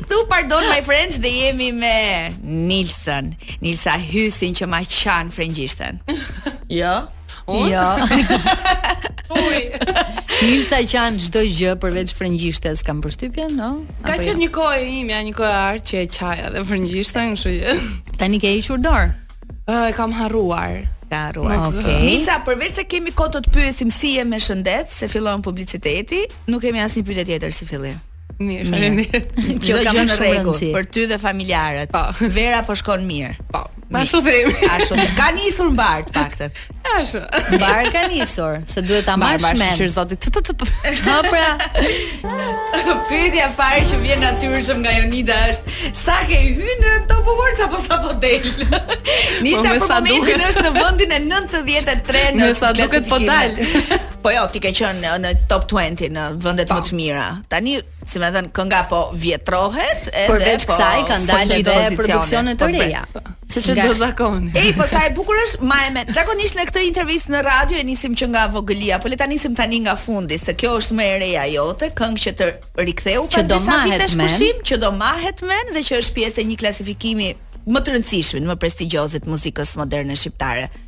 Këtu pardon my friends dhe jemi me Nilsën, Nilsa Hysin që ma qan frëngjishten. Jo. Unë? Jo. Uj. Nilsa qan çdo gjë përveç frëngjishtes, kam përshtypjen, no? Ka Apo jo? qenë një kohë e imja, një kohë e artë që e qaja dhe frëngjishten, kështu që. tani ke hequr dorë. Ë, e kam harruar. Ka harruar. Nuk- Okej. Nilsa, përveç se kemi kohë të të pyesim si je me shëndet, se fillon publiciteti, nuk kemi asnjë pyetje tjetër si fillim. Mirë, faleminderit. Kjo ka më rregull për ty dhe familjarët. Po. Vera po shkon mirë. Po. Ashtu themi. Ashtu. Ka nisur mbar të paktën. Ashtu. Mbar ka nisur, se duhet ta marrësh mend. Mbar, shyqyr zotit. Po pra. Pyetja e parë që vjen natyrshëm nga Jonida është, sa ke hyrë në Top Awards apo sa po del? Nilsa po për momentin është në vendin e 93 në klasë. Sa duket po dal. Po jo, ti ke qenë në, në top 20 në vendet më të mira. Tani, si më thën, kënga po vjetrohet edhe Përveç po. kësaj kanë dalë edhe pozicione, produksione të po reja. Se që do zakon. Ej, po sa e bukur është, ma e me. Zakonisht në këtë intervistë në radio e nisim që nga vogëlia, po le ta nisim tani nga fundi, se kjo është më e reja jote, këngë që të riktheu pas do disa vitesh pushim, që do mbahet mend dhe që është pjesë e një klasifikimi më të rëndësishmit, më prestigjiozit muzikës moderne shqiptare.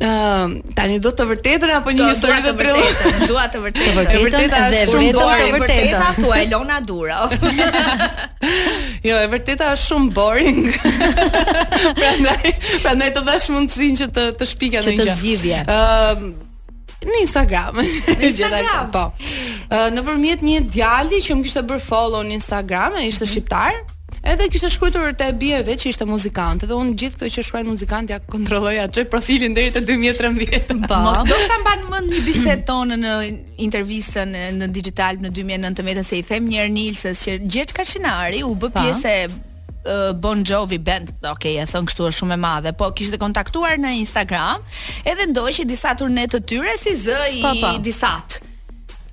Ëm, tani do të vërtetën apo një histori të trilluar? Dua të vërtetën. E vërteta është shumë bore, e vërteta thua Elona Duro. jo, e vërteta është shumë boring. prandaj, prandaj të dhash mundësinë që të të shpikje ndonjë gjë. Që të zgjidhje. Ëm, në Instagram. Në Instagram. Po. Ë, nëpërmjet një djali që më kishte bërë follow në Instagram, ai ishte mhm. shqiptar. Edhe kishte shkruajtur te bio që ishte muzikant edhe unë gjithë këto që shkruajnë muzikant ja kontrolloj ja çoj profilin deri te 2013. Po. Mos do ta mbash mend një bisedë tonë në intervistën në Digitalb në 2019 se i them një herë Nilses që Gjergj Kaçinari u bë pjesë e Bon Jovi Band, ok, e thënë kështu është shumë e madhe, po e kishte kontaktuar në Instagram, edhe ndoqi disa turne të tyre si zë i dytë po, po. disat.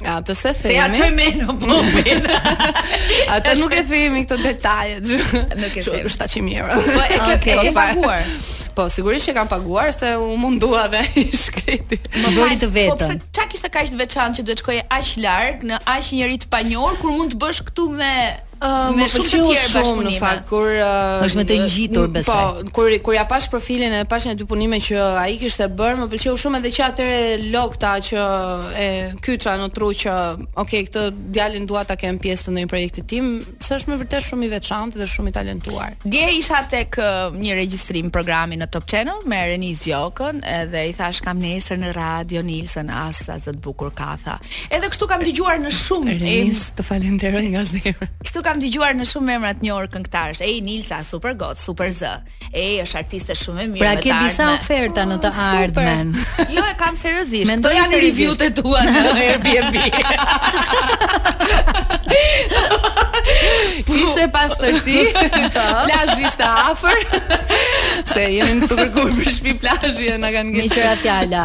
Atë s'e themi? Se ja çoj me në bombin. Atë nuk e themi këto detajet. Nuk e themi. Shta që mjërë. Po e ke okay. paguar. Po, sigurisht që e kam paguar se u mundua dhe i shkreti. Më vëri të vetëm. Po pse çka kishte kaq të veçantë që duhet shkoje aq larg në aq njeri të panjohur kur mund ta bësh këtu me Uh, me shumë të tjerë bashkëpunime. Në fakt kur uh, është më të ngjitur po, besoj. Po, kur kur ja pash profilin e pash një dy punime që ai kishte bërë, më pëlqeu shumë edhe që atëherë lokta që e kyça në tru që ok, këtë djalin dua ta kem pjesë të ndonjë projekti tim, se është me vërtet shumë i veçantë dhe shumë i talentuar. Dje isha tek uh, një regjistrim programi në Top Channel me Renis Gjokën, edhe i thash kam nesër në Radio Nilsën ah sa zë të bukur ka tha. Edhe kështu kam dëgjuar në shumë Renis, të falenderoj nga zemra. Kështu kam dëgjuar në shumë emra të njohur këngëtarësh. Ej Nilsa, super god, super zë. Ej, është artiste shumë e mirë. Pra ke disa oferta në të ah, ardhmen. Jo, e kam seriozisht. Mendoj janë review-t e tua në Airbnb. Po ishte pas teje ti po. Plazhi ishte afër Se jemi në të kërkuar për shpi plazhi Na kanë gjetur Me qira fjala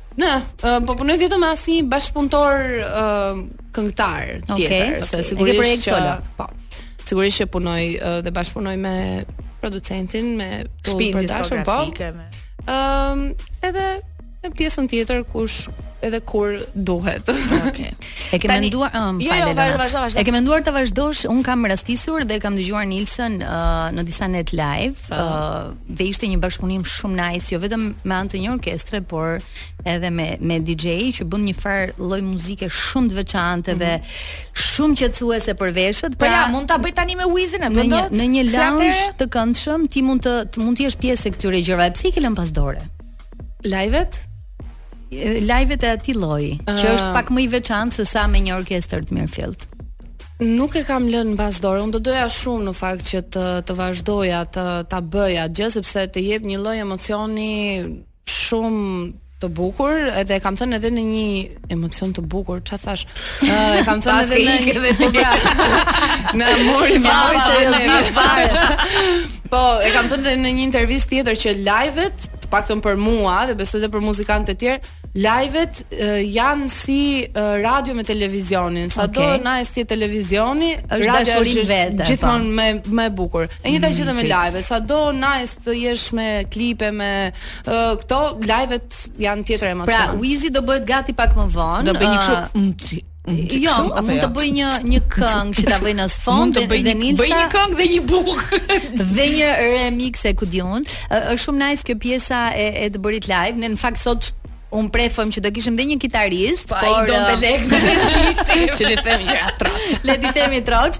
Në, uh, po punoj vetëm me asnjë bashkëpunëtor uh, këngëtar okay, tjetër, okay. se sigurisht që po. Sigurisht që punoj uh, dhe bashkëpunoj me producentin, me Shpin Production, po. Ëm, uh, edhe me pjesën tjetër kush edhe kur duhet. Okej. Okay. E ke menduar, ëh, um, jo, jo, vazhdo, vazhdo, vazhdo. E ke menduar ta vazhdosh? Un kam rastisur dhe kam dëgjuar Nilsën uh, në disa net live, ëh, uh, dhe ishte një bashkëpunim shumë nice, jo vetëm me anë të një orkestre, por edhe me me DJ që bën një far lloj muzike shumë të veçantë mm -hmm. dhe mhm. shumë qetësuese për veshët. Po pra, ja, mund ta bëj tani me Wizin e bën dot. Në një lounge të këndshëm, ti mund të, të mund të jesh pjesë e këtyre gjërave. Pse i ke lënë pas dore? Live-et? Live-et e atij lloji, që ah. është pak më i veçantë se sa me një orkestër të mirëfilltë. Nuk e kam lënë mbas dore. Unë do doja shumë në fakt që të të vazhdoja të ta bëja këtë gjë sepse të jep një lloj emocioni shumë të bukur, edhe e kam thënë edhe në një Emocion të bukur, ça thash? Ë, e kam thënë edhe në një dhe ti. Na mori fare seriozisht fare. Po, e kam thënë edhe në një intervistë tjetër që live-et, të paktën për mua dhe besoj edhe për muzikantët e tjerë, live-et janë si radio me televizionin. Sado okay. najs është televizioni, është radio është vetë, po. gjithmonë më, më e bukur. E njëjta mm, gjë me live-et, sado najs është të jesh me klipe me uh, këto live-et janë tjetër emocion. Pra Wizi do bëhet gati pak më vonë. Do bëj një kështu ah, Jo, a mund të jo? bëj një një këngë që ta bëj në sfond dhe dhe Nilsa. Bëj një këngë dhe një buk. Dhe një remix e ku di un. Është shumë nice kjo pjesa e e të bërit live. Ne në fakt sot u pregatitëm që do kishim dhe një kitarist, pa, po, por do të, le të themi që le të themi troç. Le të themi troç.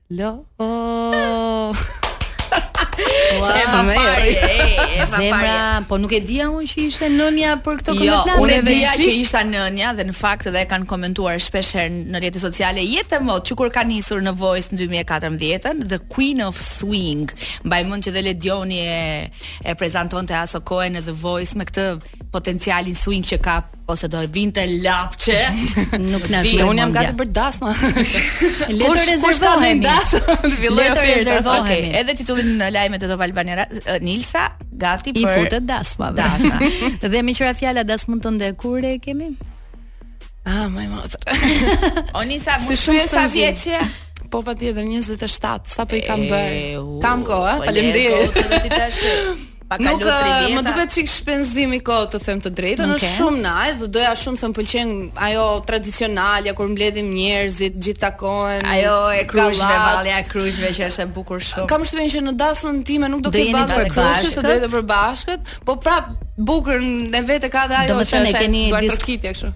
Lo. Oh. Çfarë më merri? Zemra, po nuk e dija unë që ishte nofka për këtë jo, komentar. Jo, unë e dija që ishte nofka dhe në fakt edhe e kanë komentuar shpesh herë në rrjetet sociale jetë mot që kur ka nisur në Voice në 2014-ën The Queen of Swing. Mbaj mend që dhe Ledioni e e prezantonte asokohe në The Voice me këtë potencialin swing që ka, po se do e vinte lapçe. Nuk na shkruaj. Unë jam gati për dasma. Le të rezervohemi. Le të rezervohemi. Okay, edhe titullin në lajmet e Top Albania Nilsa gati për I futet dasmave. Dasma. dhe meqë ra fjala dasmën tënde kur e kemi? Ah, moj motër. Oni sa mund të shkojë sa vjeçe? Po patjetër 27, sapo i kam bërë. Kam kohë, faleminderit. Pa kaluar Nuk, 3 vjet. Më duket çik shpenzim i kotë të them të drejtën, okay. është shumë nice, do doja shumë se më pëlqen ajo tradicionalja kur mbledhim njerëzit, gjithë takohen. Ajo e krushqve, vallja e krushqve që është e bukur shumë. Kam përshtypjen që në dasmën time nuk do të ketë valle të krushqve, do jetë e përbashkët, po prap bukurinë e vet ka dhe ajo që është. Do të thënë keni diskutuar kështu.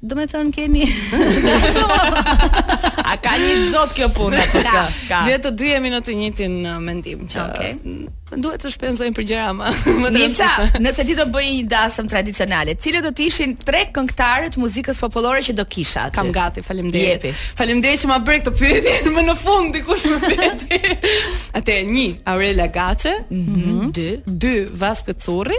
Domethënë keni A ka një zot kjo punë apo ka? Ka. Ne të dy jemi në të njëjtin uh, mendim që okay. duhet të shpenzojmë për gjëra më më të rëndësishme. Nëse ti do bëje një dasëm tradicionale, cilët do të ishin tre këngëtarët e muzikës popullore që do kishe aty? Kam gati, faleminderit. Faleminderit që ma bëre këtë pyetje më në fund dikush më pyeti. Atëherë një Aurela Gaçe, mm -hmm. dy, dy Vaskë Curri,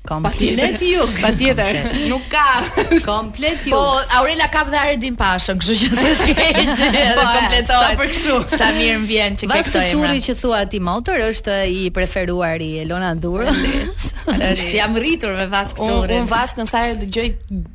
Komplet jug. Patjetër. Nuk ka. Komplet jug. Po Aurela ka dhe Aredin Pashën, kështu që s'është keq. Po kompletohet. Sa për kështu. Sa mirë më vjen që ke këtë. Vaskë Curri që thua ti motër është i preferuar i Elona Duros. Është jam rritur me Vaskë Currin. Unë Vaskën sa herë dëgjoj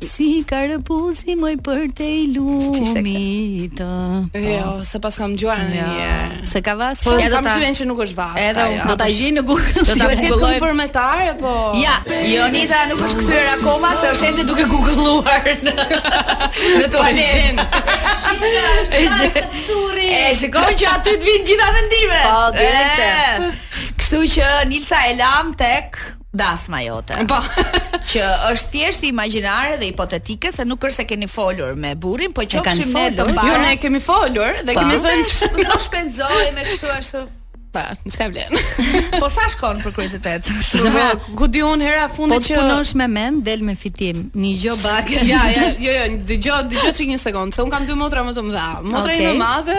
Si ka rë buzi moj për te i lumita Jo, po. se paskam dëgjuar në një Se ka vas po, Ja, do kam përshtypjen që nuk është vas Edhe unë Do ta gjej në Google Do ta googloj përnjëherë, po Ja, Jonita nuk është këtu akoma Se është ende duke googluar në Në tualet E gjen E shikon që aty të vijnë gjitha vendime Po, direkte Kështu që Nilsa e lamë tek dasma jote. Po. që është thjesht imagjinare dhe hipotetike se nuk është se keni folur me burrin, po qofshim ne të mbarë. Jo, ne kemi folur dhe po. kemi thënë se do shpenzojmë kështu ashtu. Pa, po, s'ia vlen. po sa shkon për kuriozitet? Zemra, ku di unë hera e fundit po që Po punosh me mend, del me fitim. Një gjë bag. ja, ja, jo, jo, dëgjo, dëgjo çik një sekond, se unë kam dy motra më të mëdha. Motra okay. ime e madhe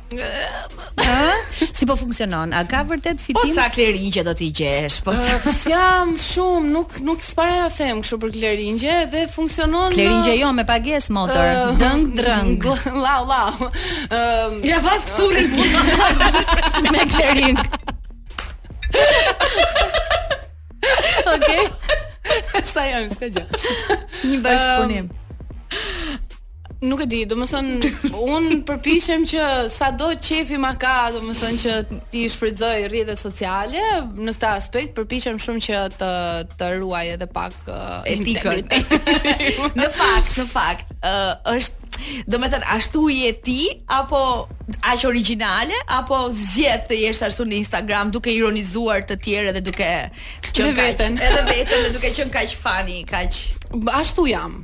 Ëh, si po funksionon? A ka vërtet po fitim? Po ca kleringje do t'i gjesh, po. Uh, jam shumë, nuk nuk s'para ia them kështu për kleringje dhe funksionon Kleringje jo me pagesë motër, uh, dëng drëng. La la. Ëm, uh, ja vas këtu me klering. Okej. Okay. Sa janë këta gjë? Një bashkëpunim. Um, Nuk e di, domethënë, unë përpishem që sado qejfi ma ka, domethënë që t'i shfrytëzoj rrjetet sociale, në këtë aspekt përpishem shumë që të, të ruaj edhe pak uh, etikën. në fakt, në fakt, uh, është, domethënë, ashtu je ti, apo aq originale, apo zgjedh të jesh ashtu në Instagram, duke ironizuar të tjerët dhe duke qenë kaq, edhe veten, edhe veten, dhe duke qenë kaq funny, kaq... Ashtu jam,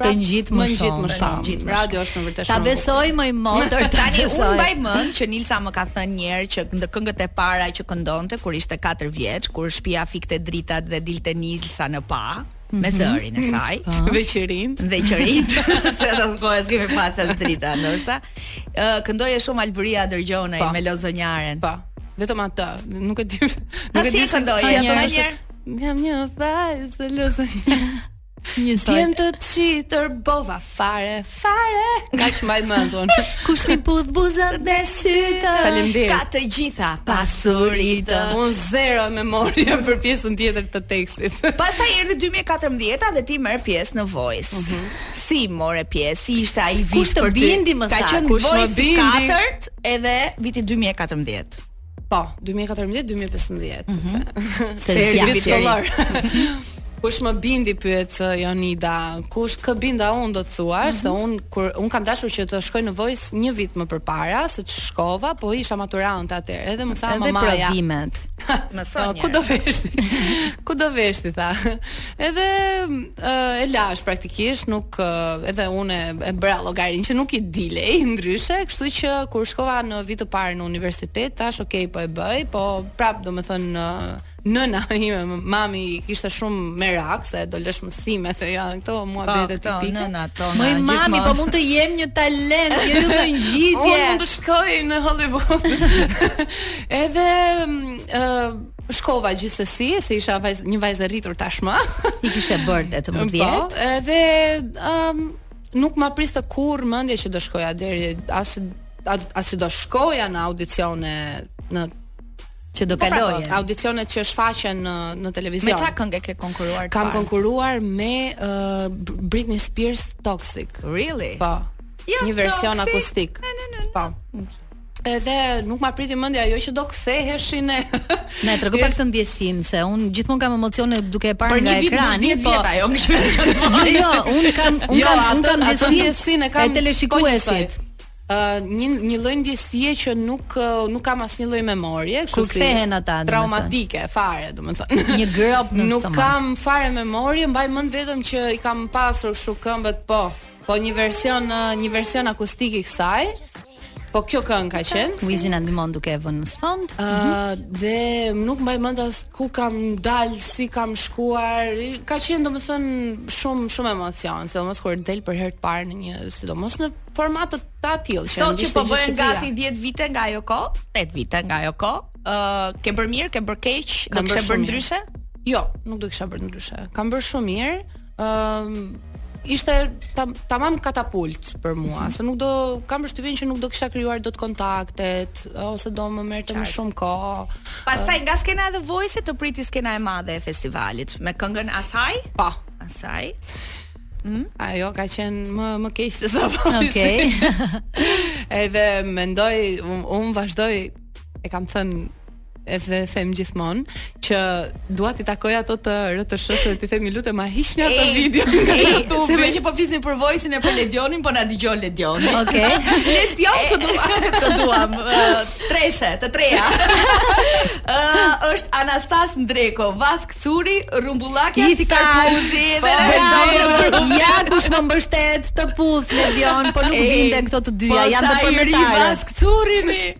Të ngjit më shumë. Më shumë, ngjit më Radio është me të vërtetë shumë. Ta besoj moj motër tani. Unë mbaj mend që Nilsa më ka thënë një herë që nga këngët e para që këndonte kur ishte 4 vjeç, kur shtëpia fikte dritat dhe dilte Nilsa në pa, me mhm. zërin e saj po. dhe qirinë dhe qirinë se në atë kohë s'kemi pas as drita ndoshta këndoje shumë Albërie Hadërgjonaj po. me Lozonjaren po vetëm atë nuk e di nuk e di këndoje ato më një jam një vajzë lozonjare Njësoj. Djem t'ju çmend ju bëra fare, fare. Kaq mbaj mend unë. Kush m'i puth buzën dhe sytë. Faleminderit. Ka të gjitha pasuritë. Unë zero memorie për pjesën tjetër të tekstit. Pastaj erdhi 2014 dhe ti merr pjesë në Voice. Mm -hmm. Si more pjesë? Si ishte ai vit për ty? Kush të bindi më sa? Ka qenë Voice 4 edhe viti 2014. Po, 2014-2015. Mm -hmm. Se e gjithë të lorë. Kush më bindi pyet se Jonida, kush kë binda unë do të thuash mm -hmm. se mhm. unë kur unë kam dashur që të shkoj në Voice një vit më përpara se të shkova, po isha maturante atëherë. Edhe më tha edhe mamaja. Edhe provimet. Në sonjë. Ku do veshti? Ku do vesh ti tha? Edhe e lashë praktikisht, nuk edhe unë e bëra llogarin që nuk i dilej ndryshe, kështu që kur shkova në vit të parë në universitet, thashë ok po e bëj, po prap domethën nëna ime, mami e kishte shumë merak se do lësh mësimet se ja këto mua po, bëhet tipike. Nënat tona. Moj mami, po mund të jem një talent, jo ju në ngjitje. Unë mund të shkoj në Hollywood. edhe Shkova gjithsesi, se isha vajzë, një vajzë e rritur tashmë. I kishe bërë 18. Po, edhe um, nuk ma priste kurrë mendja që do shkoja deri as as do shkoja në audicione në që do po, pra, kaloje. Po, audicionet që shfaqen në në televizion. Me çfarë këngë ke konkuruar? Kam konkurruar me uh, Britney Spears Toxic. Really? Po. Ja, një version Toxic. akustik. Po. edhe nuk ma priti mendja ajo që do ktheheshin e Na e trego pak të ndjesin se un gjithmonë kam emocione duke e parë nga ekrani, po. Për ajo më shpëti çfarë po. Jo, jo, un kam un jo, kam un kam ndjesin e teleshikuesit. Ë një një lloj ndjesie që nuk nuk kam asnjë lloj memorie, kështu si kthehen ata traumatike fare, domethënë. Një gropë në stomak. Nuk kam fare memorie, mbaj mend vetëm që i kam pasur kështu këmbët, po. Po një version një version akustik i kësaj. Po kjo këngë ka qenë. Wizi na ndihmon duke e vënë në fond. Ëh, uh, mhm. dhe nuk mbaj mend as ku kam dal, si kam shkuar. Ka qenë domethënë shumë shumë emocion, sidomos kur del për herë të parë në një, sidomos në formate të atilla që ndihmë. Sot që po bëhen gati 10 vite nga ajo kohë, 8 vite nga ajo kohë, ëh, uh, ke bërë mirë, ke bërë keq, do kishe bërë ndryshe? Jo, nuk do kisha bërë ndryshe. Kam bërë shumë mirë. Ëm um, ishte tam, tamam katapult për mua, se nuk do kam përshtypjen që nuk do kisha krijuar dot kontaktet ose do më merrte më shumë kohë. Pastaj nga skena e The Voice të priti skena e madhe e festivalit me këngën Asaj? Po, Asaj. Mm? Ajo ka qenë më më keq se sa po. Okej. Okay. edhe mendoj un, un vazhdoj e kam thënë edhe them gjithmonë që dua t'i takoj ato të RTSH dhe t'i them ju lutem ma hiqni ato video nga YouTube. Se meqë po flisni për Voice-in e për Ledionin, po na dëgjon Ledioni. Okej. Okay. Ledion të duam, të duam. Treshe, të treja. Ë është Anastas Ndreko, Vask Curi, Rrumbullakja si karpuzi dhe Ledion. Ja kush më mbështet të puth Ledion, po nuk dinte këto të dyja, janë dy përmetarë. Vask Curi.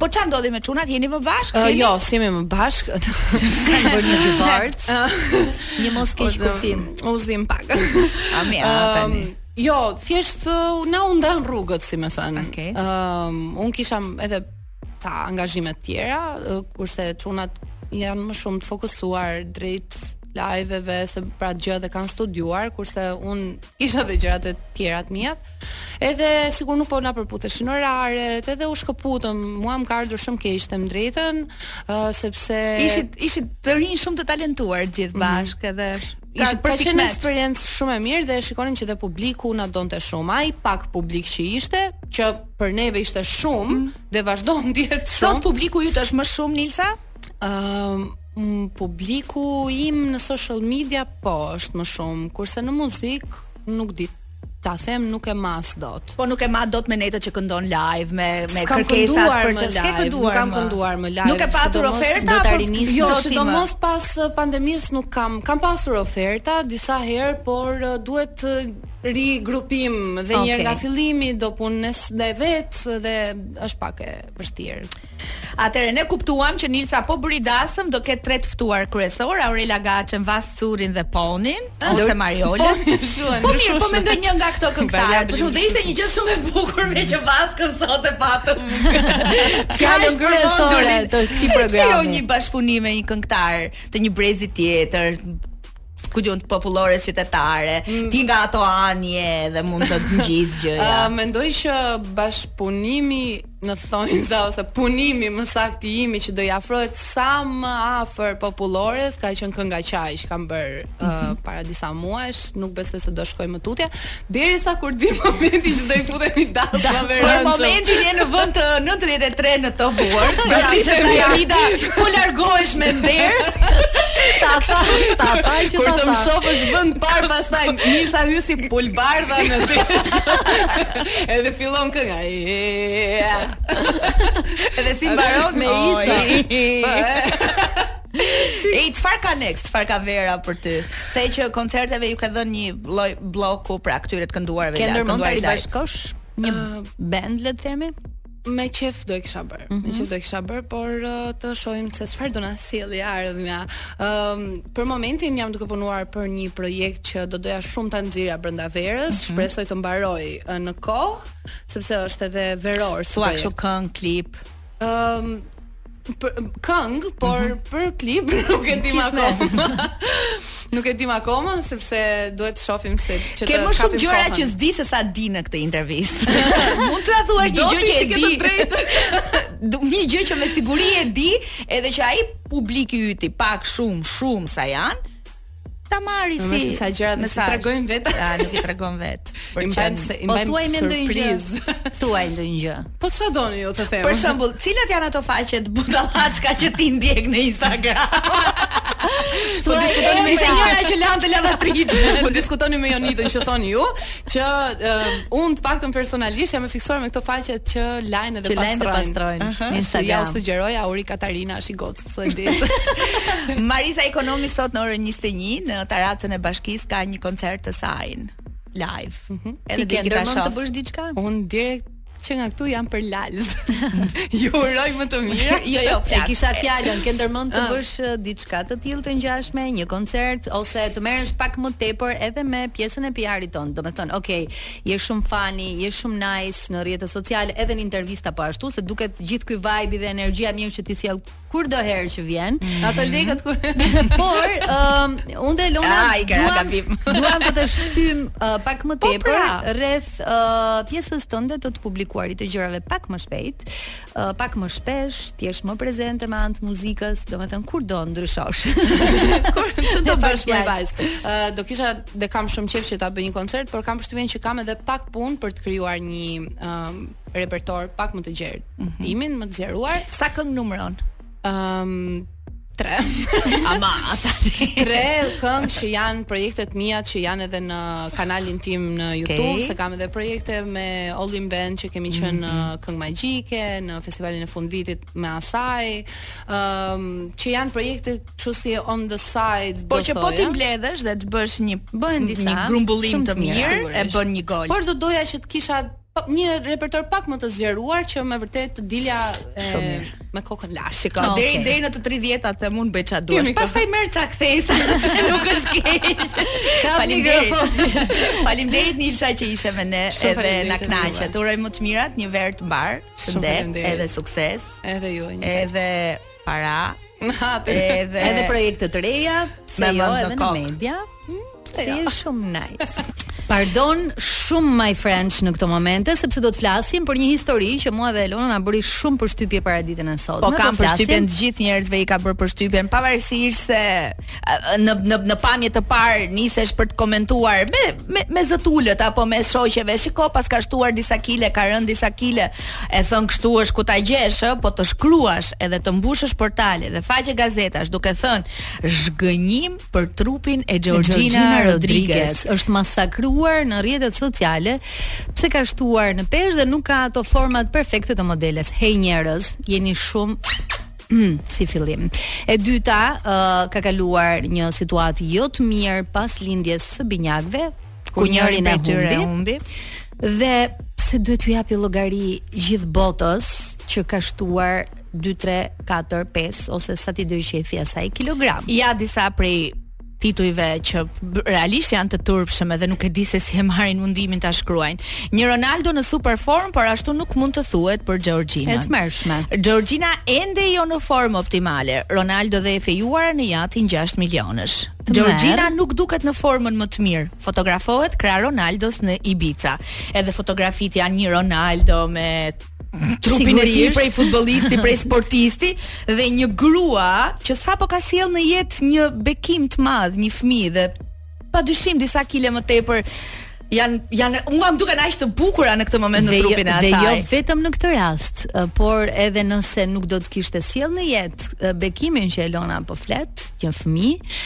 Po ça ndodhi me çunat? Jeni më bashkë? Uh, jo, s'jemi më bashkë. Sepse po një divorc. një moskeqkuptim. U zumë pak. A mirë, a tani. Jo, thjesht uh, na u ndanë rrugët, si me thën. Ëm, okay. um, un kisha edhe ca angazhime të tjera, uh, kurse çunat janë më shumë të fokusuar drejt live-eve, se për atë gjë dhe kanë studiuar, kurse un kisha dhe gjërat e tjera të mia. Edhe sikur nuk po na përputheshin oraret, edhe u shkëputëm, mua më ka ardhur shumë keq të them të drejtën, uh, sepse ishit ishit të rinj shumë të talentuar të gjithë mhm. bashkë mm -hmm. edhe Ka, ishit ka qenë eksperiencë shumë e mirë dhe shikonim që dhe publiku na donte shumë. Ai pak publik që ishte, që për neve ishte shumë mm -hmm. dhe vazhdon të jetë shumë. Sot publiku yt është më shumë Nilsa? Ëm uh, Mm, publiku im në social media po është më shumë, kurse në muzikë nuk di Ta them nuk e mas dot. Po nuk e mas dot me netët që këndon live me me kërkesat për live. Nuk kam kënduar më live, Nuk ke patur sidomos- oferta Do ta apo rinis jo, dot ti më. sidomos pas eh, pandemisë nuk kam kam pasur oferta disa herë, por eh, duhet eh, rigrupim dhe një herë Okej. nga fillimi do punën e vet dhe është pak e vështirë. Atëherë ne kuptuam që Nilsa po bëri dasëm, do ketë tre të ftuar kryesorë, Aurela Gaçen, Vaskë Currin dhe Ponin, ose Mariolën. Po mirë, po mendo një nga këto këngëtarë. Për shembull, do ishte një gjë shumë e bukur meqë Vaskën sot e patëm fjalën kryesore të këtij programi. Pse jo një bashkëpunim me një këngëtar të një brezi tjetër, ku di unë të popullores qytetare. Mm. Ti nga ato anë je dhe mund të ngjis gjë. Ë uh, mendoj që bashkëpunimi në thonjza ose punimi më saktë i imi që do i afrohet sa më afër popullores ka qenë kënga Qaj që kam bërë uh, mhm. para disa muajsh, nuk besoj se do shkoj më tutje. Derisa kur të vijë momenti që do i futemi dasmave rëndë. Për momentin je në vend të 93 në Top World. Prandaj ta Jorida po largohesh me nder. Ta tha, ta tha që ta tha. Kur të më shofësh vend të parë pastaj Nilsa hyn si pulbardha në ti. Edhe fillon kënga. Edhe si mbaron Nilsa. Po, e çfarë ka next, çfarë ka vera për ty? Se meqë koncerteve u ke dhënë një lloj bloku pra këtyre të kënduarëve live. Ke ndërmend të bashkosh një uh, band le të themi? Me qejf do e kisha bërë. Mm -hmm. Me mhm. qejf do e kisha bërë, por uh, të shohim se çfarë do na sjellë e ardhmja. Ëm ehm, um, për momentin jam duke punuar për një projekt që do doja shumë ta nxirrja brenda verës, mm -hmm. shpresoj të mbarojë uh, në kohë, sepse është edhe veror. Thua kështu këngë, klip. Ëm um, për këngë, por mm -hmm. për klip nuk e di më akoma. nuk e di më akoma sepse duhet të shohim se që të. Ke më shumë gjëra që s'di se sa di në këtë intervistë. Mund të thuash një gjë që e di. Do një gjë që me siguri e di, edhe që ai publiku i yti pak shumë shumë sa janë, ta marrin vesh me sa gjëra të tregojmë vet. Ja, nuk i tregon vet. Për çfarë? Po, po thuaj më ndonjë gjë. Thuaj ndonjë gjë. Po çfarë doni ju të them? Për shembull, cilat janë ato faqet budallaçka që ti ndjek në Instagram? Po diskutonim njëra që lante lavatriçe. Po diskutonim me Jonidën që thoni ju, që um, unë të paktën personalisht jam e fiksuar me këto faqe që lajnë dhe pastrojnë. Që lajnë dhe pastrojnë. Instagram. Jua sugjeroj Auri Katariina, është një gocë. Së ditë. Marisa Ekonomi sot në orën 21 në Tarracën e Bashkisë ka një koncert të saj live. Mm -hmm. Edhe ti ke ndërmend të bësh diçka? Unë direkt që nga këtu jam për Lalz. Ju uroj më të mira. jo, jo, flas. E kisha fjalën, ke ndërmend të ah. bësh uh, diçka të tillë të ngjashme, një koncert ose të merresh pak më tepër edhe me pjesën e PR-it ton. Domethënë, okay, Je shumë funny, je shumë nice në rrjetet sociale, edhe në intervista po ashtu, se duket gjithë ky vibe dhe energjia mirë që ti sjell kurdoherë që vjen. Mm -hmm. Ato lekët kur. Por, um, unë dhe Elona ah, duam, duam të të shtym uh, pak më po, tepër pra. rreth uh, pjesës tënde të të publikuarit të gjërave pak më shpejt, uh, pak më shpesh, të jesh më prezente me anë të muzikës, domethënë kur do ndryshosh. kur ç'do bësh me vajzë? Uh, do kisha dhe kam shumë qejf që ta bëj një koncert, por kam përshtypjen që kam edhe pak punë për të krijuar një um, repertor pak më të gjerë. Mm -hmm. Timin më të zgjeruar. Sa këngë numëron? Ëm um, tre. Ama ata tre këngë që janë projektet e mia që janë edhe në kanalin tim në YouTube, okay. se kam edhe projekte me All In Band që kemi qenë mm -hmm. në Këngë Magjike, në festivalin e fundvitit me Asaj, ëm um, që janë projekte Kështu si on the side Por që po t'i mbledhësh dhe të bësh një bëhen disa një grumbullim të mirë, e bën një gol. Por do doja që të kisha po, një repertor pak më të zgjeruar që me vërtet të dilja e, shumë mirë me kokën lart. Shiko, okay. deri deri në të 30-ta të mund bëj çfarë duash. Pastaj merr ca kthesa, nuk është keq. Faleminderit. Faleminderit Nilsa që ishe me ne edhe na kënaqe. Të uroj më të mirat, një verë të mbarë, shëndet, edhe sukses. Edhe ju. Edhe para. Edhe edhe projekte të reja, pse jo edhe në media. Hmm, se je shumë nice. Pardon, shumë my friends në këto momente sepse do të flasim për një histori që mua dhe Elonës na bëri shumë përshtypje paraditen e sotme. Po kam përshtypjen të gjithë njerëzve i ka bërë përshtypje pavarësisht se në në në pamje të parë nisesh për të komentuar me me me zë të ulët apo mes shoqeve. Shiko, pas ka shtuar disa kile, ka rënë disa kile. E thënë kështu është ku ta gjesh, ë, po të shkruash edhe të mbushësh portale dhe faqe gazetash duke thënë zhgënjim për trupin e Georgina Rodriguez. Është masakruar në rrjetet sociale pse ka shtuar në peshë dhe nuk ka ato format perfekte të modeles. Hej njerëz, jeni shumë si fillim. E dyta, uh, ka kaluar një situatë jo të mirë pas lindjes së binjakëve, ku, ku njërin e humbi. humbi. Dhe pse duhet t'u japi llogari gjithë botës që ka shtuar 2 3 4 5 ose sa t'i dojë qejfi asaj kilogram. Ja disa prej titujve që realisht janë të turpshëm edhe nuk e di se si e marrin mundimin ta shkruajnë. Një Ronaldo në super formë, por ashtu nuk mund të thuhet për Georgina. E tmerrshme. Georgina ende jo në formë optimale. Ronaldo dhe e fejuara në jahtin 6 milionësh. Georgina nuk duket në formën më të mirë. Fotografohet krah Ronaldos në Ibiza. Edhe fotografitë janë një Ronaldo me trupin e tij prej futbollisti, prej sportisti dhe një grua që sapo ka sjell në jetë një bekim të madh, një fëmijë dhe pa dyshim disa kile më tepër janë janë mua më duken aq të bukura në këtë moment në trupin e asaj. Dhe jo vetëm në këtë rast, por edhe nëse nuk do të kishte sjell në jetë bekimin që Elona po flet, një fëmijë,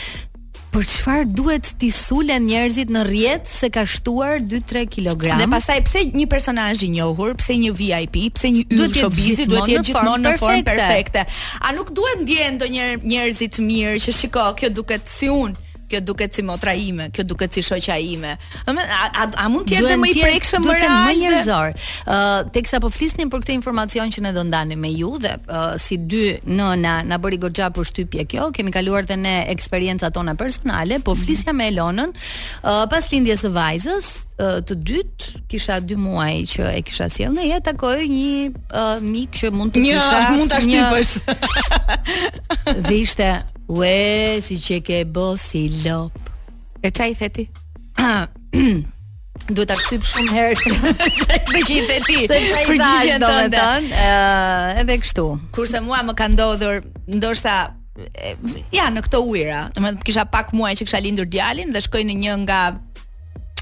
Për çfarë duhet t'i sulen njerëzit në rrjet se ka shtuar 2-3 kilogram? Dhe pastaj pse një personazh i njohur, pse një VIP, pse një yll showbizi duhet të jetë gjithmonë në formë perfekte? A nuk duhet të ndihen ndonjëherë njerëzit mirë që shiko, kjo duket si unë, kjo duket si motra ime, kjo duket si shoqja ime? A, a mund të jetë dhe më i prekshëm më real? Më njerëzor. Ë uh, teksa po flisnim për këtë informacion që ne do ndanim me ju dhe uh, si dy nëna na bëri goxha përshtypje kjo, kemi kaluar dhe ne eksperiencat tona personale, po flisja me Elonën uh, pas lindjes së vajzës, të dytë kisha 2 muaj që e kisha sjell në jetë takoj një uh, mik që mund të kisha një mund ta shtypësh dhe ishte ue si qenke bo si lopë E ça i the ti. Duhet ta shtyp shumë herë. Më ça i the ti. Përgjigjen tënde. Ëh, edhe kështu. Kurse mua më ka ndodhur ndoshta ja në këto ujëra. Domethënë kisha pak muaj që kisha lindur djalin dhe shkoj në një nga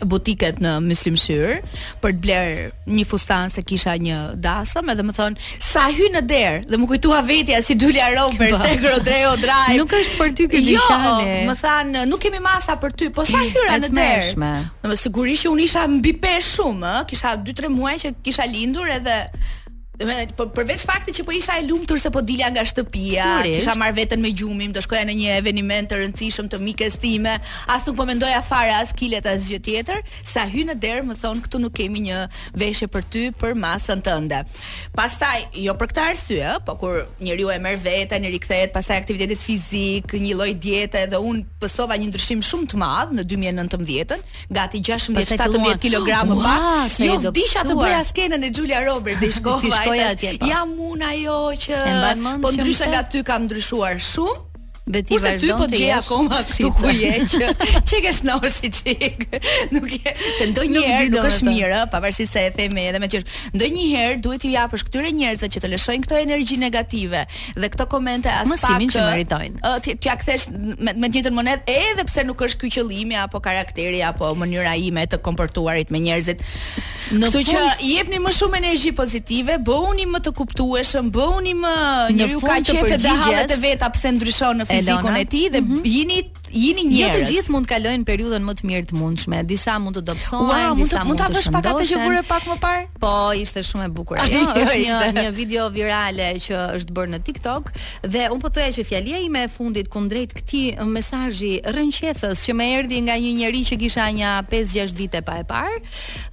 butiket në Myslym Shyr për të blerë një fustan se kisha një dasëm edhe më thon sa hy në derë dhe më kujtua vetja si Julia Roberts po. te Rodeo Drive. Nuk është për ty ky jo, dyqani. Jo, më than nuk kemi masa për ty, posa hyra në derë. Do të sigurisht që unë isha mbi peshë shumë, ë, kisha 2-3 muaj që kisha lindur edhe Po përveç faktit që po isha e lumtur se po dilja nga shtëpia, Sigurisht. kisha marrë veten me gjumin, do shkoja në një eveniment të rëndësishëm të mikes time, as nuk po mendoja fare as kilet asgjë tjetër, Sa hy në derë më thon këtu nuk kemi një veshje për ty për masën tënde. Pastaj jo për këtë arsye, ë, po kur njeriu e merr veten, i rikthehet pastaj aktivitetit fizik, një lloj diete dhe un pësova një ndryshim shumë të madh në 2019-ën, gati 16-17 kilogramë më pak. Jo vdisha të bëja skenën e Julia Roberts dhe shkova. T'i shkoj atje. Po. Jam un ajo që po ndryshe nga ty kam ndryshuar shumë. Dhe ti Kurse ty po gjej akoma ashtu ku je veç se ke shnosh një çik. Nuk është se ndonjëherë nuk, nuk është mirë, pavarësisht se e themi edhe me qesh. Ndonjëherë duhet t'i japësh këtyre njerëzve që të lëshojnë këto energji negative dhe këto komente as Mësimin pak. Mësimin që meritojnë. Ti t'ia kthesh me, me të njëjtën monedhë edhe pse nuk është ky qëllimi apo karakteri apo mënyra ime e të komportuarit me njerëzit. Në Kështu që fund- jepni më shumë energji pozitive, bëhuni më të kuptueshëm, bëhuni më Në njeriu ka fund të qejfe dhe përgjigjes- hallet e veta pse ndryshon në fizikun Elona? Mhm. e tij dhe jini jini Jo njerëz. të gjithë mund të kalojnë periudhën më të mirë të mundshme. Disa mund të dobësohen, Ua, mund disa të- mund ta bësh pak atë që shëndosen. bëre pak më parë? Po, ishte shumë e bukur. Ajo, Jo, është një ishte. një video virale që është bërë në TikTok dhe un po thoja që fjalia ime e fundit kundrejt këtij mesazhi rrënqethës që më erdhi nga një njeri që kisha nja 5-6 vite pa e parë,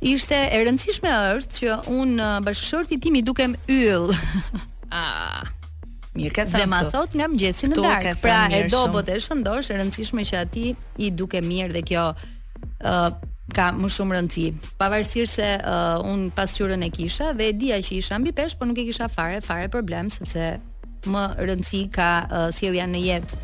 Ishte e rëndësishme është që un bashkëshortit tim i dukem yll. Ah. Mirë ka thënë. Dhe ma thot nga mëngjesi në darkë. Pra e dobët e shëndosh, e rëndësishme që atij i dukem mirë dhe kjo ë uh, ka më shumë rëndësi. Pavarësisht se uh, un pasqyrën e kisha dhe e dija që isha mbi peshë, por nuk e kisha fare fare problem sepse më rëndësi ka uh, sjellja në jetë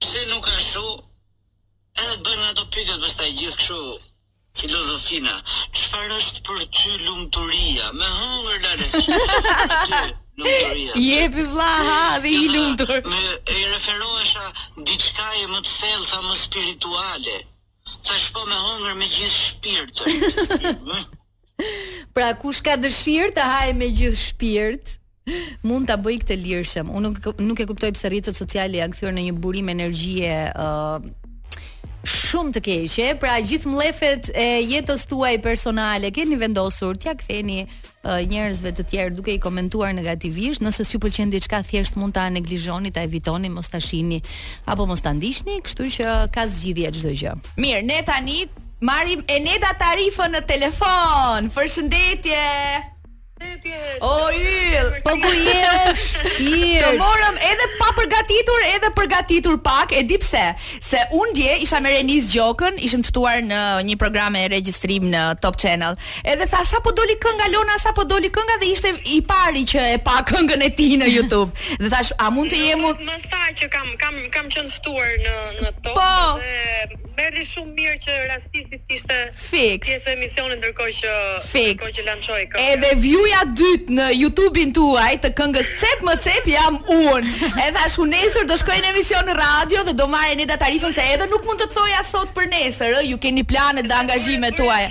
Pse nuk ashtu edhe bëhen ato pytjet pastaj gjith kshu filozofina çfar është për ty lumturia me hëngër lale lumturia jepi vlla ha dhe i lumtur ne i referohesha diçkaje më të thellë sa më spirituale Tash po me hongër me gjithë shpirt është. pra kush ka dëshirë të hajë me gjithë shpirt, mund ta bëj këtë lirshëm. Unë nuk nuk e kuptoj pse rrjetet sociale janë kthyer në një burim energjie ë uh, shumë të keqe. Pra gjithë mllefet e jetës tuaj personale keni vendosur t'ia ktheni njerëzve të tjerë duke i komentuar negativisht, nëse s'ju pëlqen diçka thjesht mund ta neglizhoni, ta evitoni, mos ta shihni apo mos ta ndiqni, kështu që ka zgjidhje çdo gjë. Mirë, ne tani marrim Eneda Tarifën në telefon. Përshëndetje. O yll, po ku je? Yll. Të morëm edhe pa përgatitur, edhe përgatitur pak, e di pse? Se un dje isha me Renis Gjokën, ishim të ftuar në një program e regjistrim në Top Channel. Edhe tha sapo doli kënga Lona sapo doli kënga dhe ishte i pari që e pa këngën e tij në YouTube. Dhe thash, a mund të jem unë? Më tha që kam kam kam qenë ftuar në në top po. dhe më erdhi shumë mirë që rastisi të ishte Fix. pjesë e emisionit ndërkohë që Fix. ndërkohë që lançoi këngën. Edhe view-ja e dytë në YouTube-in tuaj të këngës Cep më cep jam unë. E thashë unë nesër do shkoj në emision në radio dhe do marr Eneda Tarifën se edhe nuk mund të thoja sot për nesër, ë, ju keni planet dhe angazhimet tuaja.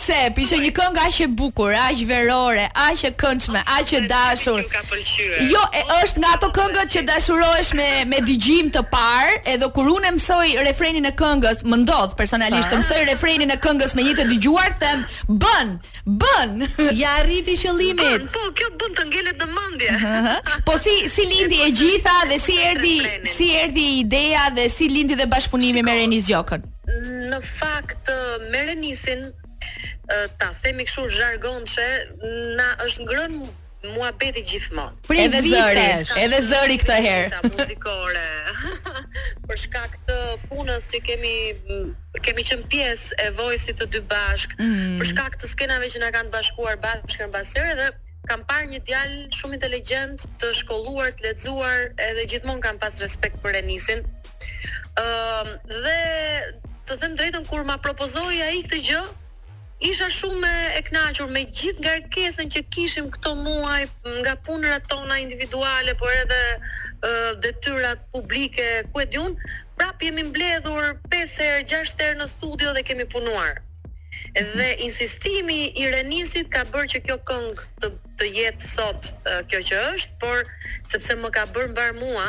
Cep, ishte një këngë aq e bukur, aq verore, aq e këndshme, aq e dashur. Jo, e, është nga ato këngët që dashurohesh me me dëgjim të parë, edhe kur unë e mësoj refrenin e këngës, më ndodh personalisht të mësoj refrenin e këngës me një të dëgjuar, them, bën, bën. Ja arriti qëllimit. Po, kjo bën të ngelet në mendje. Po si si lindi e gjitha dhe si erdhi si erdhi ideja dhe si lindi dhe bashkëpunimi me Renis Gjokën? Në fakt me Renisin ta themi kështu zhargonçe na është ngrënë muhabeti gjithmonë. Prej edhe zëri, edhe zëri këtë herë. Ta muzikore. Për shkak të punës që kemi kemi qenë pjesë e Voice-it të dy bashkë, mm -hmm. për shkak të skenave që na kanë bashkuar bashkë në bashkë herë dhe kam parë një djalë shumë inteligjent, të shkolluar, të lexuar, edhe gjithmonë kam pas respekt për Renisin. Ëm ehm, dhe të them drejtën kur ma propozoi ai këtë gjë, isha shumë e kënaqur me gjithë ngarkesën që kishim këto muaj nga punërat tona individuale, por edhe uh, detyrat publike, ku e di unë, prapë jemi mbledhur 5 herë, 6 herë në studio dhe kemi punuar. Dhe insistimi i Renisit ka bërë që kjo këngë të të jetë sot uh, kjo që është, por sepse më ka bërë mbar mua,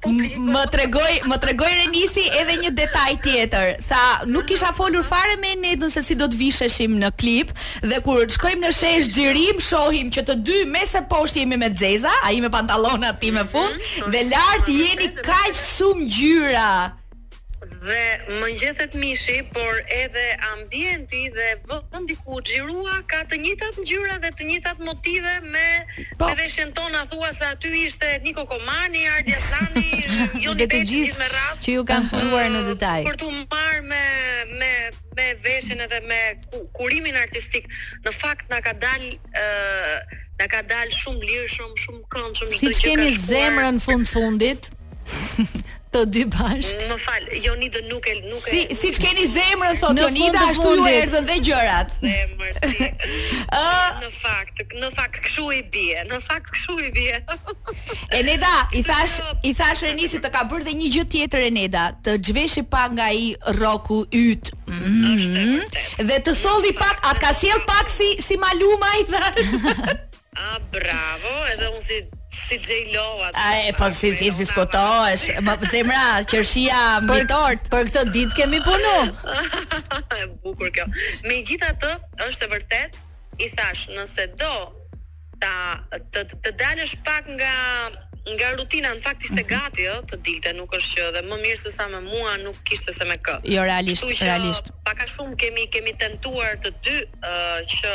Më tregoi, më tregoi Renisi edhe një detaj tjetër. Tha, nuk kisha folur fare me Enedën se si do të visheshim në klip dhe kur shkojmë në shesh xhirim shohim që të dy mes e poshtë jemi me të zeza, ai me pantallona ti me fund dhe lart jeni kaq shumë ngjyra. Dhe më ngjethet mishi, por edhe ambienti dhe vendi ku u xhirua ka të njëjtat ngjyra dhe të njëjtat motive me po. me veshjen tonë, a thua se aty ishte Niko Komani, Ardi Asllani, Joni Peçi gjithë me radhë. Që ju kanë kuruar në detaj. Për t'u marrë me me me veshjen edhe me kurimin artistik, në fakt na ka dalë ë na ka dalë shumë lirshëm, shumë këndshëm çdo gjë. Siç kemi zemrën fund fundit, Të dy bashkë. Më fal, Jonida nuk e nuk e. Si siç keni zemrën thotë Jonida, ashtu ju erdhën dhe gjërat. Zemër ti. në fakt, në fakt kshu i bie, në fakt kshu i bie. Eneda, i thashë, i thashë Renisi të ka bërë dhe një gjë tjetër Eneda, të zhveshi pak nga ai roku yt. Mm-hmm. Dhe të solli pak, a të ka sjellë pak si si Maluma i thashë. Ah bravo edhe unë si si Xhej Lo atë A e po si ti si i thonë zemra qershia mbi tort. Për këtë ditë kemi punu. E bukur kjo. Megjithatë, është e vërtetë, i thash, nëse do ta të, të dalësh pak nga nga rutina, në fakt ishte gati ë të dilte, nuk është që dhe më mirë se sa me mua nuk kishte se me kë. Jo realisht, Kështu që realisht. pak a shumë kemi kemi tentuar të dy ë që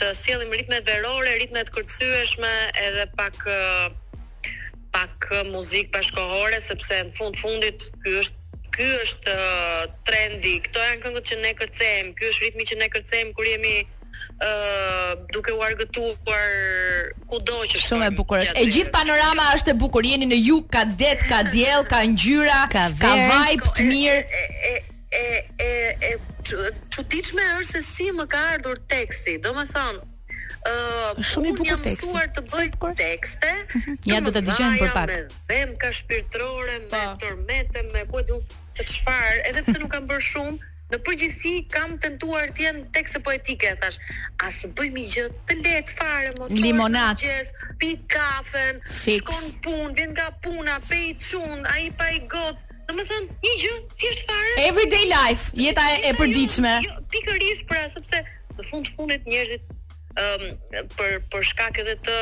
të sjellim ritme verore, ritme të kërcyeshme edhe pak pak muzikë bashkëkohore sepse në fund fundit ky është ky është trendi. Këto janë këngët që ne kërcejmë, ky është ritmi që ne kërcejmë kur jemi duke u argëtuar kudo që shkojmë. Shumë e bukur është. E gjithë panorama është e bukur. Jeni në jug, ka det, ka diell, ka ngjyra, ka, ka vibe të mirë. E, e, e e e çuditshme është se si më ka ardhur teksti. Domethënë, ë uh, shumë i bukur teksti. Unë jam mësuar të bëj tekste. Mhm. Ja do ta dëgjojmë për pak. Me tema shpirtërore me po. tormente me ku di unë çfarë, edhe pse nuk kam bërë shumë, në përgjithësi kam tentuar të jenë tekste poetike, thash. A s'bëjmë një gjë të lehtë fare, më. Çohesh në mëngjes, pi kafen, Fix. shkon punë, vjen nga puna, pe një çun, ai pa një goc. Domethënë, një gjë thjesht fare. Everyday life, jeta e, e përditshme. Jo, jo, pikërisht pra, sepse në fund fundit njerëzit um, për për shkak edhe të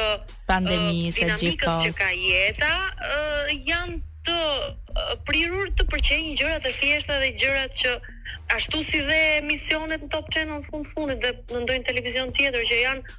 pandemisë së gjithë që ka jeta, uh, janë të uh, prirur të pëlqejnë gjërat e thjeshta dhe gjërat që ashtu si dhe emisionet në Top Channel në fund fundit dhe në ndonjë televizion tjetër që janë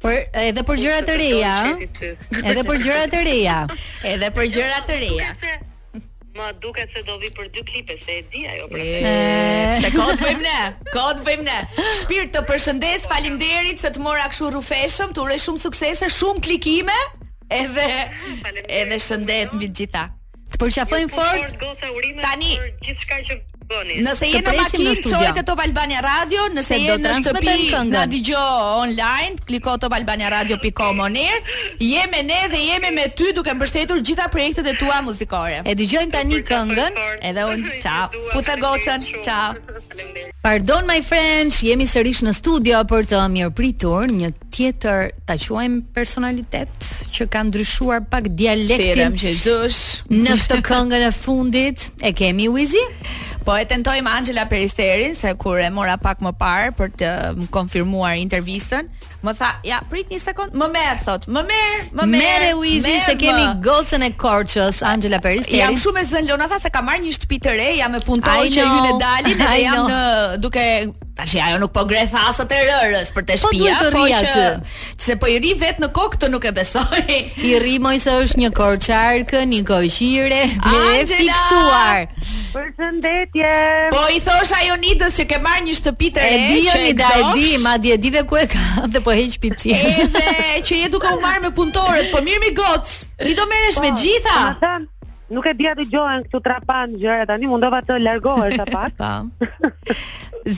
Por edhe për gjëra të reja, edhe për gjëra të reja, edhe për gjëra të reja. Më duket se do vi për dy klipe se e di ajo për këtë. Se kot bëjmë ne. Kot bëjmë ne. Shpirt të përshëndes, faleminderit se të mora kështu rrufeshëm, të uroj shumë suksese, shumë klikime, edhe edhe shëndet mbi të gjitha. Të përqafojmë fort. Goca urime tani për gjithçka që bëni. Nëse je në makinë, çojë te Top Albania Radio, nëse je në shtëpi, na dëgjo online, kliko topalbaniaradio.com on air. Je me ne dhe jemi me ty duke mbështetur gjitha projektet e tua muzikore. E dëgjojmë tani këngën. Edhe un, ciao. Puthe gocën, ciao. Pardon my friends, jemi sërish në studio për të mirëpritur një tjetër ta quajmë personalitet që ka ndryshuar pak dialektin. Ferem që çdo është në këtë këngën e fundit e kemi Wizi. Po e tentojmë Angela Peristerin se kur e mora pak më parë për të më konfirmuar intervistën, më tha, ja, prit një sekond, më merr thot, më merr, më merr. Merre Wizi se kemi gocën e Korçës, Angela Peristeri. Jam shumë e zënë Lona tha se kam marrë një shtëpi të re, jam me punëtorë që hyjnë e dalin dhe jam në duke Tashi ajo nuk po ngre thasët e rërës për te shtëpia, po, po rri aty. Se po i rri vet në kokë këtë nuk e besoj. I rri moj se është një korçarkë, një koqire dhe e fiksuar. Përshëndetje. Po i thosh ajo Nidës që ke marrë një shtëpi të re. E di o Nida e di, madje di dhe ku e ka dhe po heq pici. Edhe që je duke u marr me punëtorët, po mirë mi goc. Ti do merresh me, po, gjitha. Nuk e di a dëgjohen këtu trapan gjëra tani mundova të largohem sa pak. Po.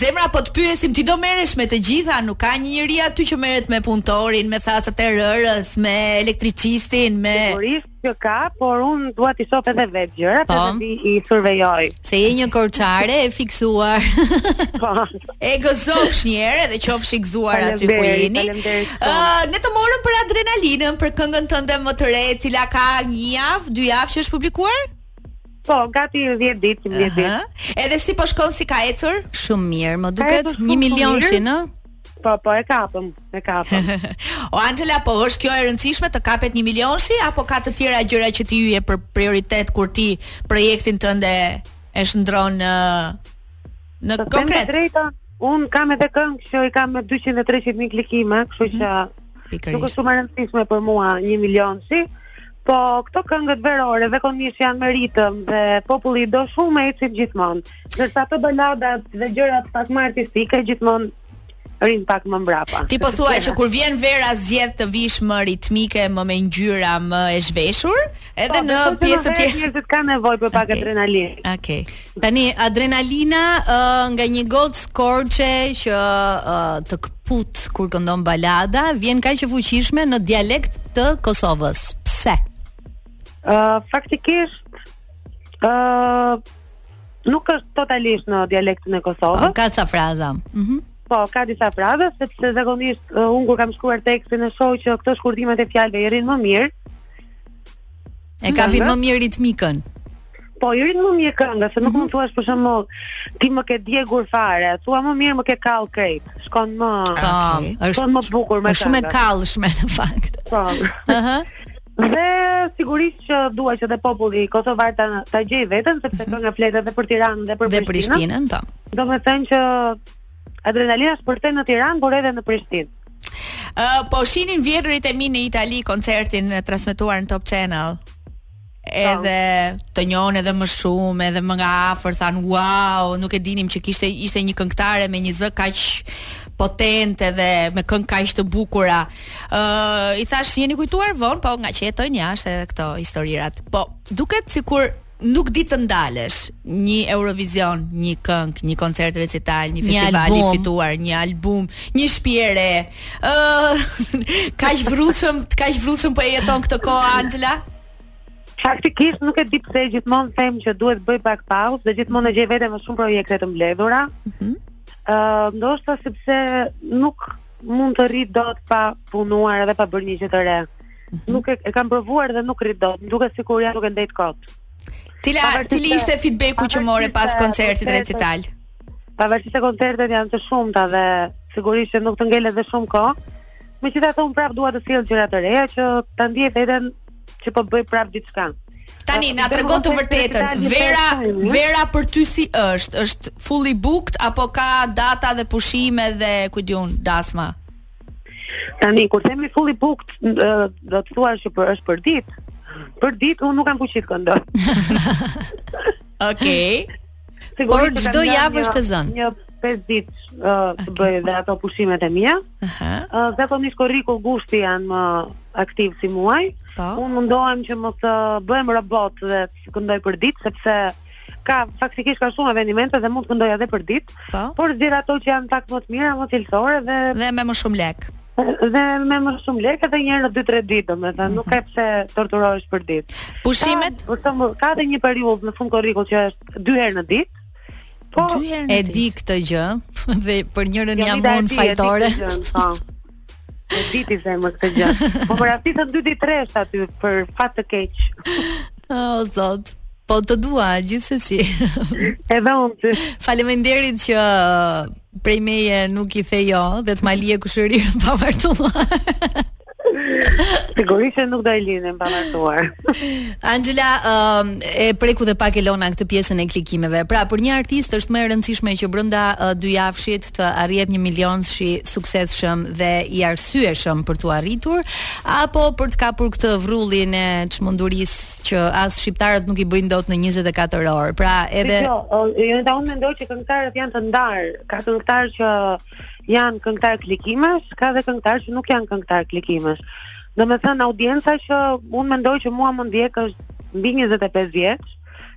Zemra po të pyesim ti do merresh me të gjitha, nuk ka një njeri aty që merret me punëtorin, me thasët e rërës, me elektricistin, me Sigurisht që ka, por un dua t'i shoh edhe vetë gjërat, po. edhe i survejoj. Se je një korçare e fiksuar. Po. E gëzofsh një herë dhe qofsh i gëzuar aty ku jeni. Ë ne të morëm për adrenalinën, për këngën tënde më të re, e cila ka një javë, dy javë që është publikuar? Po, gati 10 ditë, 10 ditë. Edhe si po shkon si ka ecur? Shumë mirë, më duket 1 milionshin, ë? Po, po, e kapëm, e kapëm. o Anxhela, po është kjo e rëndësishme të kapet një milionshi, apo ka të tjera gjëra që ti i ke për prioritet kur ti projektin tënd e shndërron në, në konkret? Drejta, un kam edhe këngë që i kam me 200-300 mijë klikime, kështu mhm. që mm -hmm. nuk është shumë e rëndësishme për mua një milionshi. Po këto këngët verore zakonisht janë me ritëm dhe populli i do shumë, ecin gjithmonë. Ndërsa te baladat dhe gjërat pak më artistike gjithmonë rrin pak më mbrapa. Ti po thua që kur vjen vera zgjedh të vish më ritmike, më me ngjyra, më e zhveshur, edhe po, në pjesë të tjera. Njerëzit kanë nevojë për pak okay. adrenalinë. Okej. Okay. Tani adrenalina uh, nga një gocë Korçe që uh, të këput kur këndon balada, vjen kaq e fuqishme në dialekt të Kosovës. Pse? Uh, faktikisht uh, Nuk është totalisht në dialektin e Kosovës. Po, ka ca fraza. Mhm. Mm po, ka disa fraza sepse zakonisht uh, unë kur kam shkruar tekstin e shoh që këto shkurtimet e fjalëve i rrin më mirë. E kapin më mirë ritmikën. Po, i rrin më mirë këngës, se nuk mm -hmm. mund të thuash për shembull ti më ke djegur fare, thua më mirë më ke kall krejt. Shkon më. Po, okay. është më bukur më. Është shumë e kallshme në fakt. Po. Ëh. Dhe sigurisht që dua që edhe populli kosovar ta ta gjej veten sepse mhm. kënga flet edhe për Tiranën dhe për Prishtinën. Dhe Prishtinën, po. Domethënë që adrenalina shpërthen në Tiranë, por edhe në Prishtinë. Ë uh, po shihnin vjehrrit e mi në Itali koncertin e transmetuar në Top Channel. Edhe të njohën edhe më shumë, edhe më nga afër thanë wow, nuk e dinim që kishte ishte një këngëtare me një zë kaq potente dhe me këngë kaq të bukura. Ë, i thash, jeni kujtuar vonë, po nga që jetojnë jashtë edhe këto historirat. Po, duket sikur nuk di të ndalesh një Eurovision, një këngë, një koncert recital, një festival i fituar, një album, një shtëpi e re. Ë, kaq vrullshëm, kaq vrullshëm po e jeton këtë kohë Anxhela? Faktikisht nuk e di pse gjithmonë them që duhet të bëj pak pauzë dhe gjithmonë e gjej veten me shumë projekte të mbledhura. Mhm. Ëh, uh, ndoshta sepse nuk mund të rri dot pa punuar edhe pa bërë një gjë të re. Mhm. Nuk e, e kam provuar dhe nuk rri dot. Duket sikur jam duke ndejt kot. Cila cili ishte feedbacku që more pas koncertit recital? Pavarësisht se koncertet janë të shumta dhe sigurisht që nuk të ngelet dhe shumë kohë, megjithatë un prap dua të sjell gjëra të reja që ta ndiej veten që po bëj prap diçka. Tani na trego të vërtetën. Vera, vera për ty si është? Është fully booked apo ka data dhe pushime dhe ku di unë dasma? Tani kur themi fully booked, do të thuash që për është për ditë. Për ditë unë nuk kam fuqi të këndoj. Okej. Okay. Por çdo javë është e zënë. Nja 5 ditë uh, okay. të bëj dhe ato pushimet e mia. Ëh. Uh -huh. uh, Zakonisht korriku gushti janë më aktiv si muaj. Po. Unë mundohem që mos të bëhem robot dhe të këndoj për ditë sepse ka faktikisht ka shumë evente dhe mund të këndoj edhe për ditë. Po. Por zgjedh ato që janë pak më të mira, më cilësore dhe dhe me më shumë lek. Dhe me më shumë lek edhe një herë në 2-3 ditë, domethënë, mm -hmm. nuk mhm. ka pse torturohesh për ditë. Pushimet? Për shembull, ka edhe një periudhë në fund korrikut që është 2 herë në ditë. Po, e di këtë gjë dhe për njërën jam unë fajtore. Po. E di ti zemër këtë gjë. Po për ty është dy ditë rresht aty, për fat të keq. O, oh, zot. Po të dua, gjithsesi. Edhe unë të. Faleminderit që uh, prej meje nuk i the jo dhe të ma lije kushërirën pa martuar. Sigurisht që nuk do e linim pa martuar. Anxhela, uh, e preku dhe pak Elona këtë pjesën e klikimeve. Pra, për një artist është më e rëndësishme që brenda uh, dy javshit të arrihet një milionsh i suksesshëm dhe i arsyeshëm për t'u arritur apo për të kapur këtë vrullin e çmendurisë që as shqiptarët nuk i bëjnë dot në 24 orë. Pra edhe Jo, jo, unë mendoj që këngëtarët janë të ndarë. Ka këngëtarë që janë këngëtarë klikimesh, ka dhe këngëtarë që nuk janë këngëtarë klikimesh. Domethënë, audienca që unë mendoj që mua më ndjek është mbi 25 vjeç,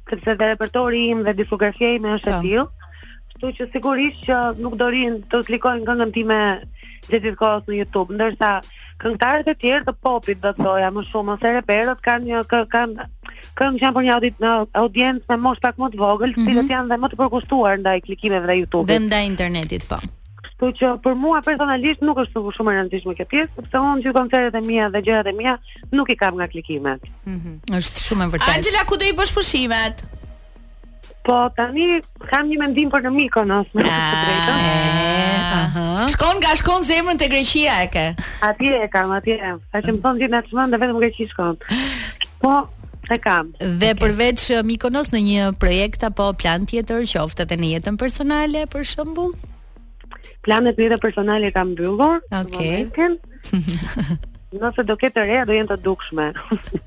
sepse dhe repertori im dhe diskografia ime është e po. tillë. Kështu që sigurisht që nuk do rrinë të klikojnë këngën time gjatë gjithë kohës në YouTube, ndërsa këngëtarët e tjerë të popit do thoja më shumë ose reperët kanë një kë, kanë këngë që janë për një audi, një audiencë me moshë pak më të vogël, mm -hmm. të cilët janë dhe më të përkushtuar ndaj klikimeve dhe YouTube-it. Dhe ndaj internetit po. Kështu që për mua personalisht nuk është shumë e rëndësishme kjo pjesë, sepse unë gjithë koncertet e mia dhe gjërat e mia nuk i kam nga klikimet. Mhm. Mm është shumë e vërtetë. Anxhela ku do i bësh pushimet? Po, tani kam një mendim për në Mikonos me thënë të drejtën. Ah, aha. Shkon nga shkon zemrën te Greqia e ke. Atje e kam, atje. Sa që më thonë di, ti na çmende, vetëm Greqi shkon. Po, e kam. Dhe përveç eh, Mikonos, ndonjë projekt apo plan tjetër, qoftë edhe në jetën personale për shembull. Planet në jetën personale i kam mbyllur. Okej. Okay. Nëse do ketë të reja, do jenë të dukshme.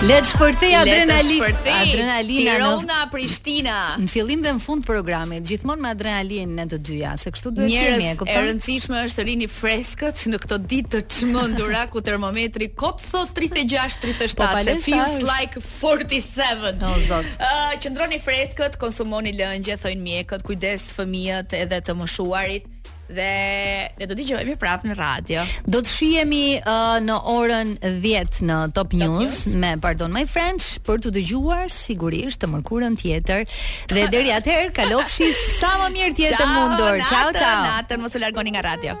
Le të shpërthejë adrenalina. Adrenalina Tirona, Prishtina. Në fillim dhe në fund të programit, gjithmonë me adrenalinë në të dyja, se kështu duhet të jemi, e kupton? Njerëz, e rëndësishme është të rrini freskët në këto ditë të çmendura ku termometri kot thot 36, 37, por se feels like 47. O zot. Ë, uh, qëndroni freskët, konsumoni lëngje, thonë mjekët, kujdes fëmijët edhe të moshuarit. Dhe ne do dëgjohemi prapë në radio. Do të shihemi uh, në orën 10 në Top News, me Pardon My French për t'u dëgjuar sigurisht të mërkurën tjetër. Dhe deri atëherë kalofshi sa më mirë të jetë e mundur. Ciao ciao. Natën mos u largoni nga radio.